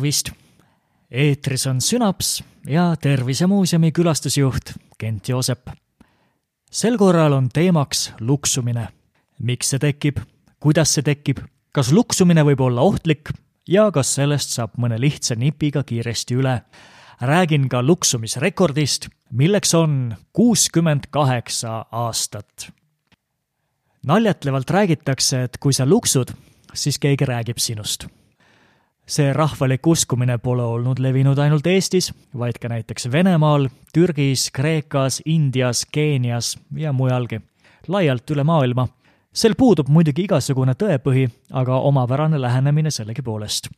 tervist! eetris on Sünaps ja Tervisemuuseumi külastusjuht Kent Joosep. sel korral on teemaks luksumine. miks see tekib, kuidas see tekib, kas luksumine võib olla ohtlik ja kas sellest saab mõne lihtsa nipiga kiiresti üle. räägin ka luksumisrekordist, milleks on kuuskümmend kaheksa aastat. naljatlevalt räägitakse, et kui sa luksud, siis keegi räägib sinust see rahvalik uskumine pole olnud levinud ainult Eestis, vaid ka näiteks Venemaal, Türgis, Kreekas, Indias, Keenias ja mujalgi, laialt üle maailma. sel puudub muidugi igasugune tõepõhi, aga omapärane lähenemine sellegipoolest.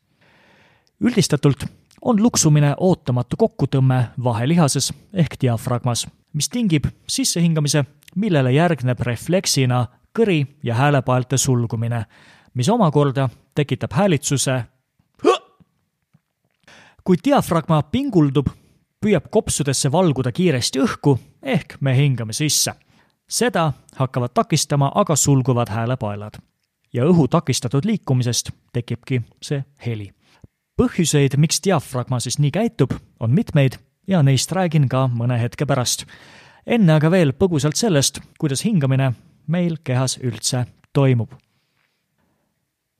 üldistatult on luksumine ootamatu kokkutõmme vahelihases ehk diafragmas, mis tingib sissehingamise, millele järgneb refleksina kõri ja häälepaelte sulgumine, mis omakorda tekitab häälitsuse kui diafragma pinguldub, püüab kopsudesse valguda kiiresti õhku ehk me hingame sisse. seda hakkavad takistama aga sulguvad häälepaelad. ja õhu takistatud liikumisest tekibki see heli. põhjuseid, miks diafragma siis nii käitub, on mitmeid ja neist räägin ka mõne hetke pärast. enne aga veel põgusalt sellest, kuidas hingamine meil kehas üldse toimub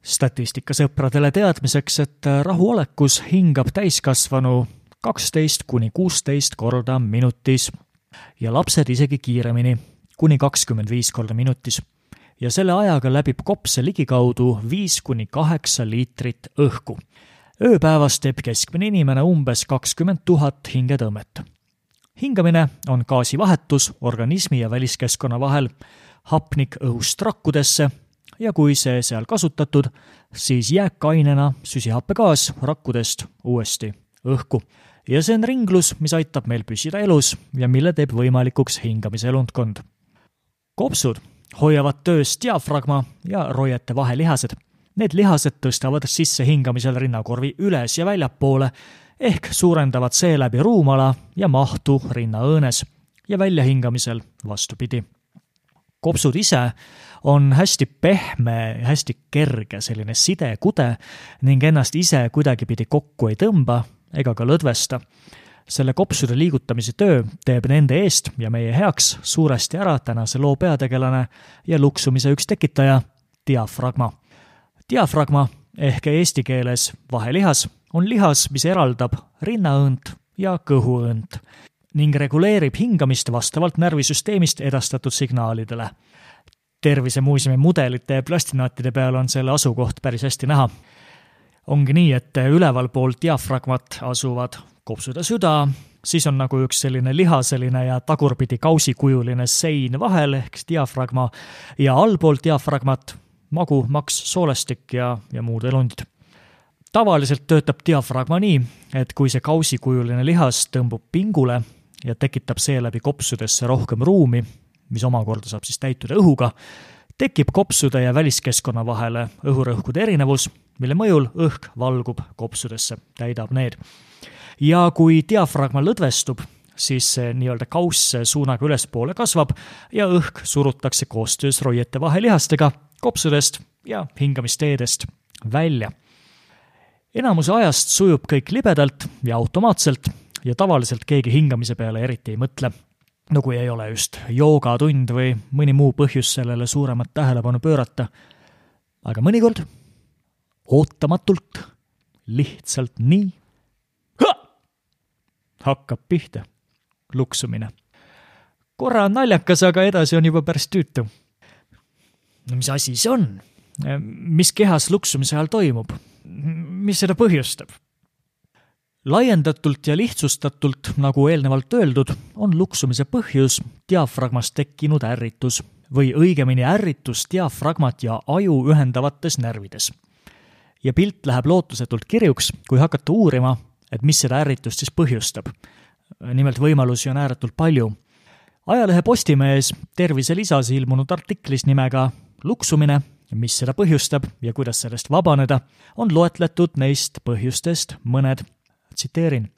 statistikasõpradele teadmiseks, et rahuolekus hingab täiskasvanu kaksteist kuni kuusteist korda minutis ja lapsed isegi kiiremini, kuni kakskümmend viis korda minutis. ja selle ajaga läbib kopse ligikaudu viis kuni kaheksa liitrit õhku. ööpäevas teeb keskmine inimene umbes kakskümmend tuhat hingetõmmet. hingamine on gaasivahetus organismi ja väliskeskkonna vahel, hapnik õhust rakkudesse ja kui see seal kasutatud, siis jääkainena süsihappegaas rakkudest uuesti õhku. ja see on ringlus, mis aitab meil püsida elus ja mille teeb võimalikuks hingamise elundkond. kopsud hoiavad töös diafragma ja roiete vahelihased. Need lihased tõstavad sissehingamisel rinnakorvi üles ja väljapoole ehk suurendavad seeläbi ruumala ja mahtu rinnaõõnes ja väljahingamisel vastupidi. Kopsud ise on hästi pehme, hästi kerge selline sidekude ning ennast ise kuidagipidi kokku ei tõmba ega ka lõdvesta. selle kopsude liigutamise töö teeb nende eest ja meie heaks suuresti ära tänase loo peategelane ja luksumise üks tekitaja, diafragma. diafragma ehk eesti keeles vahelihas on lihas, mis eraldab rinnaõõnt ja kõhuõõnt ning reguleerib hingamist vastavalt närvisüsteemist edastatud signaalidele Tervisemuuseumi mudelite ja plastinaatide peal on selle asukoht päris hästi näha. ongi nii, et ülevalpool diafragmat asuvad kopsud ja süda, siis on nagu üks selline lihaseline ja tagurpidi kausikujuline sein vahel ehk diafragma ja allpool diafragmat magu, maks, soolestik ja, ja muud elundid. tavaliselt töötab diafragma nii, et kui see kausikujuline lihas tõmbub pingule ja tekitab seeläbi kopsudesse rohkem ruumi, mis omakorda saab siis täituda õhuga, tekib kopsude ja väliskeskkonna vahele õhurõhkude erinevus, mille mõjul õhk valgub kopsudesse, täidab need. ja kui diafragma lõdvestub, siis see nii-öelda kauss suunaga ülespoole kasvab ja õhk surutakse koostöös roiete vahelihastega kopsudest ja hingamisteedest välja. enamuse ajast sujub kõik libedalt ja automaatselt ja tavaliselt keegi hingamise peale eriti ei mõtle no kui ei ole just joogatund või mõni muu põhjus sellele suuremat tähelepanu pöörata. aga mõnikord, ootamatult, lihtsalt nii, hakkab pihta luksumine. korra on naljakas, aga edasi on juba päris tüütu. no mis asi see on? mis kehas luksumise ajal toimub? mis seda põhjustab? Laiendatult ja lihtsustatult, nagu eelnevalt öeldud, on luksumise põhjus diafragmas tekkinud ärritus või õigemini ärritus diafragmat ja aju ühendavates närvides. ja pilt läheb lootusetult kirjuks, kui hakata uurima, et mis seda ärritust siis põhjustab. nimelt võimalusi on ääretult palju. ajalehe Postimehes terviselisas ilmunud artiklis nimega Luksumine, mis seda põhjustab ja kuidas sellest vabaneda, on loetletud neist põhjustest mõned tsiteerin.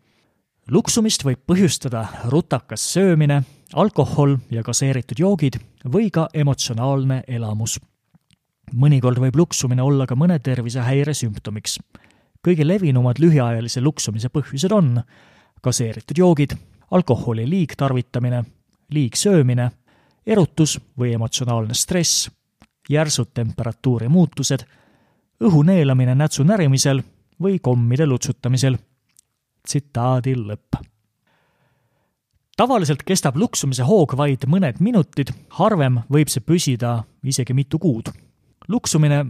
luksumist võib põhjustada rutakas söömine, alkohol ja gaseeritud joogid või ka emotsionaalne elamus. mõnikord võib luksumine olla ka mõne tervisehäire sümptomiks. kõige levinumad lühiajalise luksumise põhjused on gaseeritud joogid, alkoholi liigtarvitamine, liigsöömine, erutus või emotsionaalne stress, järsud temperatuuri muutused, õhu neelamine nätsu närimisel või kommide lutsutamisel. Tsitaadi lõpp. tavaliselt kestab luksumise hoog vaid mõned minutid, harvem võib see püsida isegi mitu kuud. luksumine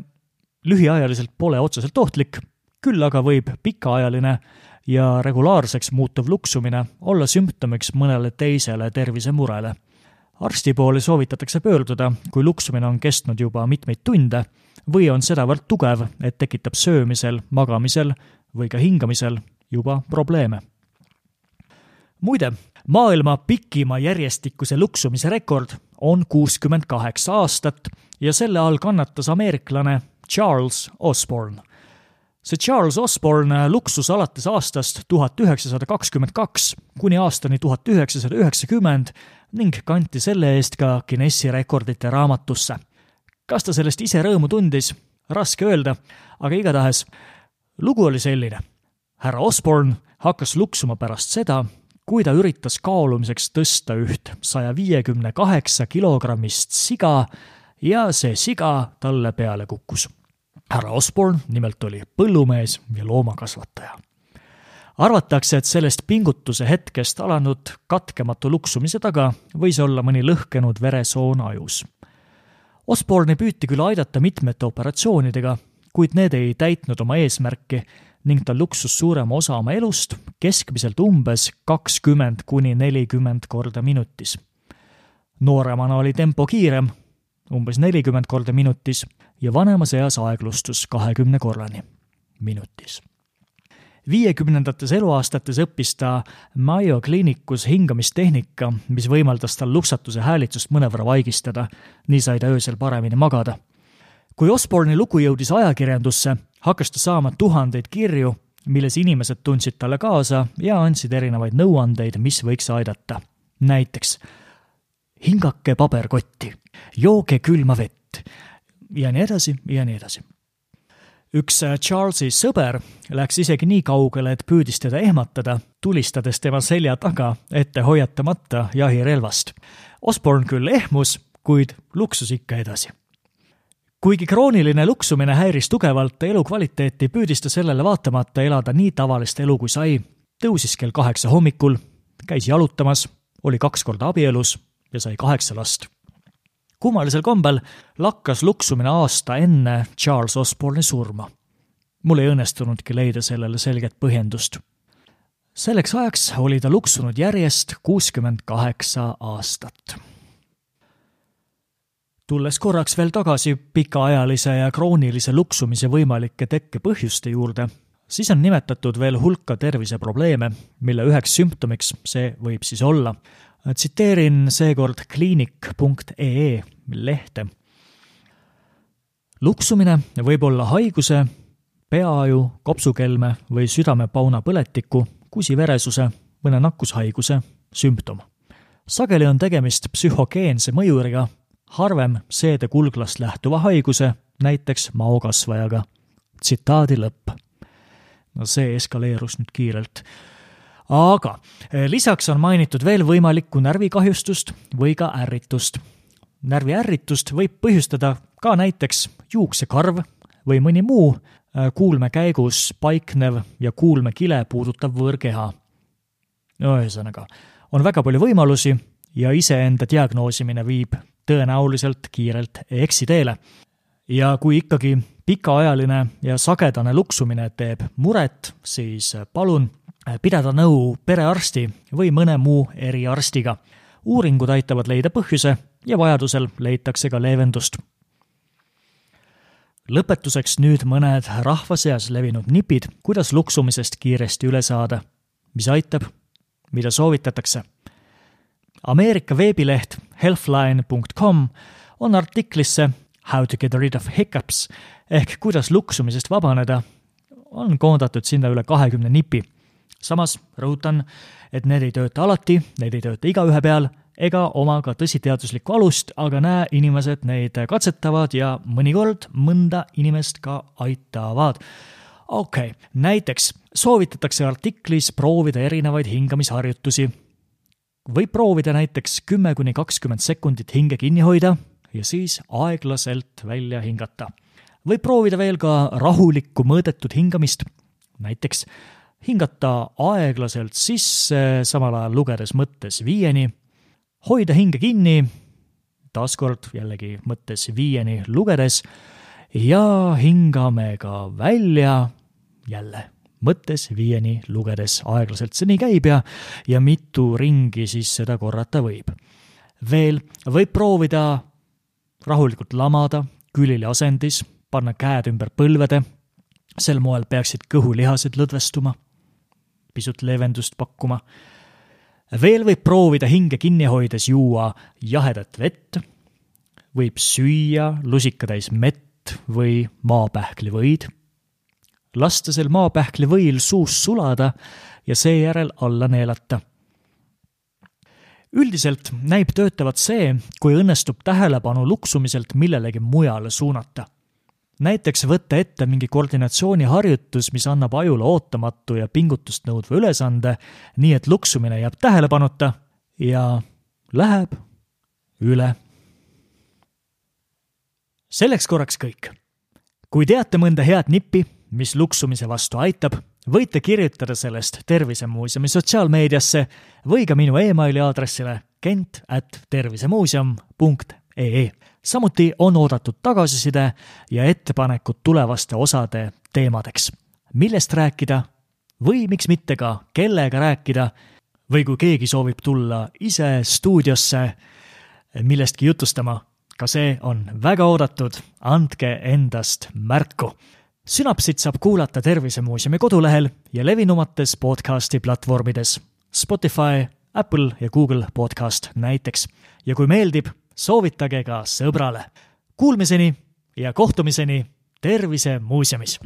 lühiajaliselt pole otseselt ohtlik, küll aga võib pikaajaline ja regulaarseks muutuv luksumine olla sümptomiks mõnele teisele tervisemurele. arsti poole soovitatakse pöörduda, kui luksumine on kestnud juba mitmeid tunde või on sedavõrd tugev, et tekitab söömisel, magamisel või ka hingamisel juba probleeme. muide, maailma pikima järjestikuse luksumise rekord on kuuskümmend kaheksa aastat ja selle all kannatas ameeriklane Charles Osborne see Charles Osborne luksus alates aastast tuhat üheksasada kakskümmend kaks kuni aastani tuhat üheksasada üheksakümmend ning kanti selle eest ka Guinessi rekordite raamatusse. kas ta sellest ise rõõmu tundis, raske öelda, aga igatahes lugu oli selline. Härra Osborne hakkas luksuma pärast seda, kui ta üritas kaalumiseks tõsta üht saja viiekümne kaheksa kilogrammist siga ja see siga talle peale kukkus härra Osborne nimelt oli põllumees ja loomakasvataja. arvatakse, et sellest pingutuse hetkest alanud katkematu luksumise taga võis olla mõni lõhkenud veresoon ajus. Osborne'i püüti küll aidata mitmete operatsioonidega, kuid need ei täitnud oma eesmärki ning ta luksus suurema osa oma elust keskmiselt umbes kakskümmend kuni nelikümmend korda minutis. nooremana oli tempo kiirem, umbes nelikümmend korda minutis ja vanemas eas aeglustus kahekümne korrani minutis. viiekümnendates eluaastates õppis ta Mayo kliinikus hingamistehnika, mis võimaldas tal luksatuse häälitsust mõnevõrra vaigistada, nii sai ta öösel paremini magada. Kui Osborne'i lugu jõudis ajakirjandusse, hakkas ta saama tuhandeid kirju, milles inimesed tundsid talle kaasa ja andsid erinevaid nõuandeid, mis võiks aidata. näiteks hingake paberkotti, jooge külma vett, ja nii edasi ja nii edasi. üks äh, Charlesi sõber läks isegi nii kaugele, et püüdis teda ehmatada, tulistades tema selja taga ette hoiatamata jahirelvast. Osborne küll ehmus, kuid luksus ikka edasi kuigi krooniline luksumine häiris tugevalt elukvaliteeti, püüdis ta sellele vaatamata elada nii tavalist elu kui sai. tõusis kell kaheksa hommikul, käis jalutamas, oli kaks korda abielus ja sai kaheksa last kummalisel kombel lakkas luksumine aasta enne Charles Osborne'i surma. mul ei õnnestunudki leida sellele selget põhjendust. selleks ajaks oli ta luksunud järjest kuuskümmend kaheksa aastat. Tulles korraks veel tagasi pikaajalise ja kroonilise luksumise võimalike tekkepõhjuste juurde, siis on nimetatud veel hulka terviseprobleeme, mille üheks sümptomiks see võib siis olla. tsiteerin seekord kliinik.ee lehte. luksumine võib olla haiguse, peaaju, kopsukelme või südamepauna põletiku, kusiveresuse, mõne nakkushaiguse sümptom. sageli on tegemist psühhogeense mõjuriga, harvem seedekulglast lähtuva haiguse, näiteks maokasvajaga. tsitaadi lõpp. no see eskaleerus nüüd kiirelt aga eh, lisaks on mainitud veel võimalikku närvikahjustust või ka ärritust närviärritust võib põhjustada ka näiteks juuksekarv või mõni muu äh, kuulme käigus paiknev ja kuulmekile puudutav võõrkeha. ühesõnaga, on väga palju võimalusi ja iseenda diagnoosimine viib tõenäoliselt kiirelt eksiteele. ja kui ikkagi pikaajaline ja sagedane luksumine teeb muret, siis palun pidada nõu perearsti või mõne muu eriarstiga. uuringud aitavad leida põhjuse ja vajadusel leitakse ka leevendust. lõpetuseks nüüd mõned rahva seas levinud nipid, kuidas luksumisest kiiresti üle saada. mis aitab, mida soovitatakse. Ameerika veebileht healthline.com on artiklisse How to get rid of hiccups ehk kuidas luksumisest vabaneda, on koondatud sinna üle kahekümne nipi. samas rõhutan, et need ei tööta alati, need ei tööta igaühe peal ega oma ka tõsiteaduslikku alust, aga näe, inimesed neid katsetavad ja mõnikord mõnda inimest ka aitavad. okei okay., näiteks soovitatakse artiklis proovida erinevaid hingamisharjutusi. Võib proovida näiteks kümme kuni kakskümmend sekundit hinge kinni hoida ja siis aeglaselt välja hingata. võib proovida veel ka rahulikku mõõdetud hingamist, näiteks hingata aeglaselt sisse, samal ajal lugedes mõttes viieni, hoida hinge kinni, taaskord jällegi mõttes viieni lugedes ja hingame ka välja jälle mõttes viieni lugedes aeglaselt see nii käib ja, ja mitu ringi siis seda korrata võib. veel võib proovida rahulikult lamada külili asendis, panna käed ümber põlvede, sel moel peaksid kõhulihased lõdvestuma, pisut leevendust pakkuma. veel võib proovida hinge kinni hoides juua jahedat vett, võib süüa lusikatäis mett, või maapähklivõid, lasta sel maapähklivõil suus sulada ja seejärel alla neelata. üldiselt näib töötavat see, kui õnnestub tähelepanu luksumiselt millelegi mujale suunata. näiteks võtta ette mingi koordinatsiooniharjutus, mis annab ajule ootamatu ja pingutust nõudva ülesande, nii et luksumine jääb tähelepanuta ja läheb üle selleks korraks kõik. kui teate mõnda head nippi, mis luksumise vastu aitab, võite kirjutada sellest Tervisemuuseumi sotsiaalmeediasse või ka minu emaili aadressile kent at tervisemuuseum.ee. samuti on oodatud tagasiside ja ettepanekud tulevaste osade teemadeks, millest rääkida või miks mitte ka kellega rääkida või kui keegi soovib tulla ise stuudiosse millestki jutustama ka see on väga oodatud, andke endast märku. Sünapsit saab kuulata Tervisemuuseumi kodulehel ja levinumates podcasti platvormides Spotify, Apple ja Google podcast näiteks. ja kui meeldib, soovitage ka sõbrale. Kuulmiseni ja kohtumiseni Tervisemuuseumis